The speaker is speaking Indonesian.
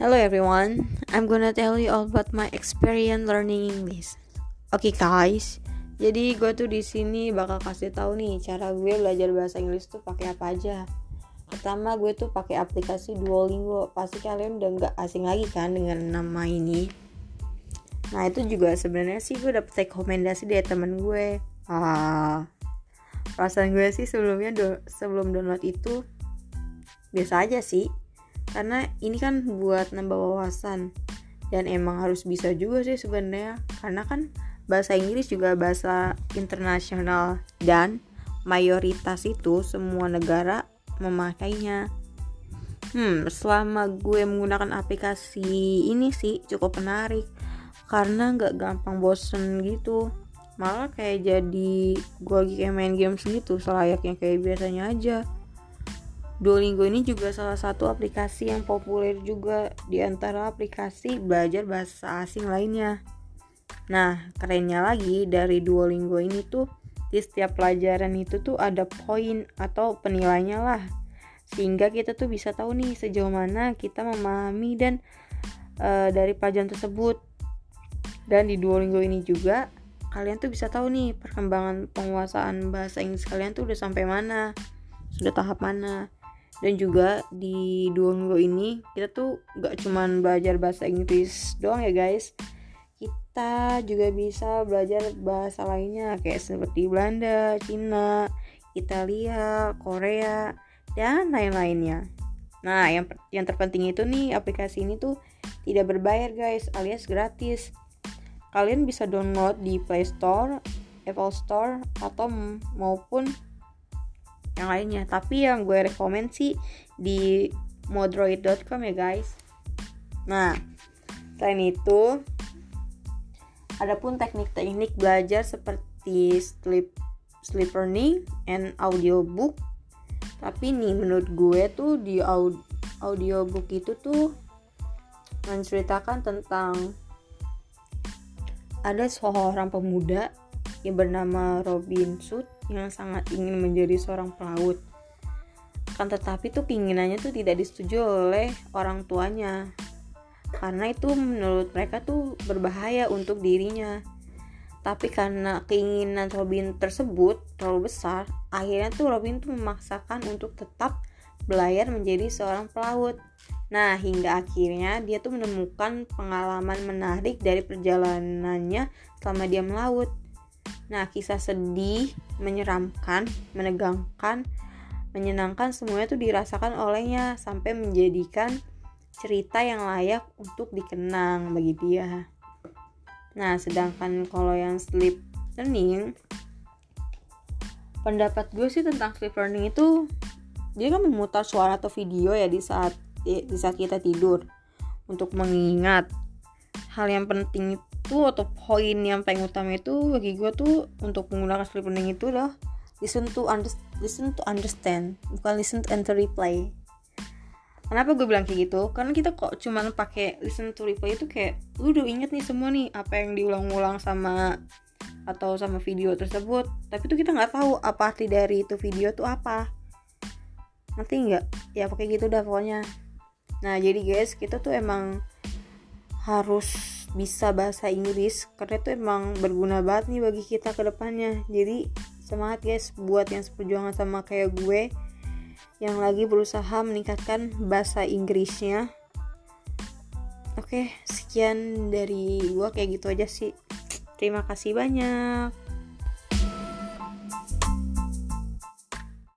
Hello everyone, I'm gonna tell you all about my experience learning English. Oke okay, guys, jadi gue tuh di sini bakal kasih tahu nih cara gue belajar bahasa Inggris tuh pakai apa aja. Pertama gue tuh pakai aplikasi Duolingo. Pasti kalian udah nggak asing lagi kan dengan nama ini. Nah itu juga sebenarnya sih gue dapet rekomendasi dari temen gue. Ah, perasaan gue sih sebelumnya do sebelum download itu biasa aja sih karena ini kan buat nambah wawasan. Dan emang harus bisa juga sih sebenarnya. Karena kan bahasa Inggris juga bahasa internasional. Dan mayoritas itu semua negara memakainya. Hmm selama gue menggunakan aplikasi ini sih cukup menarik. Karena nggak gampang bosen gitu. Malah kayak jadi gue lagi kayak main games gitu selayaknya kayak biasanya aja Duolingo ini juga salah satu aplikasi yang populer juga di antara aplikasi belajar bahasa asing lainnya. Nah, kerennya lagi dari Duolingo ini tuh di setiap pelajaran itu tuh ada poin atau penilainya lah. Sehingga kita tuh bisa tahu nih sejauh mana kita memahami dan uh, dari pelajaran tersebut. Dan di Duolingo ini juga kalian tuh bisa tahu nih perkembangan penguasaan bahasa Inggris kalian tuh udah sampai mana, sudah tahap mana dan juga di Duolingo ini kita tuh gak cuman belajar bahasa Inggris doang ya guys kita juga bisa belajar bahasa lainnya kayak seperti Belanda, Cina, Italia, Korea dan lain-lainnya. Nah, yang yang terpenting itu nih aplikasi ini tuh tidak berbayar guys, alias gratis. Kalian bisa download di Play Store, Apple Store atau maupun yang lainnya. Tapi yang gue rekomend sih di modroid.com ya guys. Nah selain itu adapun teknik-teknik belajar seperti sleep sleep learning and audiobook. Tapi nih menurut gue tuh di audiobook itu tuh menceritakan tentang ada seorang pemuda yang bernama Robin Hood yang sangat ingin menjadi seorang pelaut. Akan tetapi tuh keinginannya tuh tidak disetujui oleh orang tuanya. Karena itu menurut mereka tuh berbahaya untuk dirinya. Tapi karena keinginan Robin tersebut terlalu besar, akhirnya tuh Robin tuh memaksakan untuk tetap belayar menjadi seorang pelaut. Nah, hingga akhirnya dia tuh menemukan pengalaman menarik dari perjalanannya selama dia melaut. Nah, kisah sedih, menyeramkan, menegangkan, menyenangkan semuanya itu dirasakan olehnya sampai menjadikan cerita yang layak untuk dikenang bagi dia. Nah, sedangkan kalau yang sleep learning pendapat gue sih tentang sleep learning itu dia kan memutar suara atau video ya di saat di saat kita tidur untuk mengingat hal yang penting itu atau poin yang paling utama itu bagi gue tuh untuk menggunakan sleep learning itu loh listen to under, listen to understand bukan listen to enter reply. Kenapa gue bilang kayak gitu? Karena kita kok cuman pakai listen to reply itu kayak lu udah inget nih semua nih apa yang diulang-ulang sama atau sama video tersebut? Tapi tuh kita nggak tahu apa arti dari itu video tuh apa. Nanti nggak? Ya pakai gitu dah pokoknya. Nah jadi guys kita tuh emang harus bisa bahasa Inggris karena itu emang berguna banget nih bagi kita ke depannya. Jadi semangat guys buat yang seperjuangan sama kayak gue yang lagi berusaha meningkatkan bahasa Inggrisnya. Oke sekian dari gue kayak gitu aja sih. Terima kasih banyak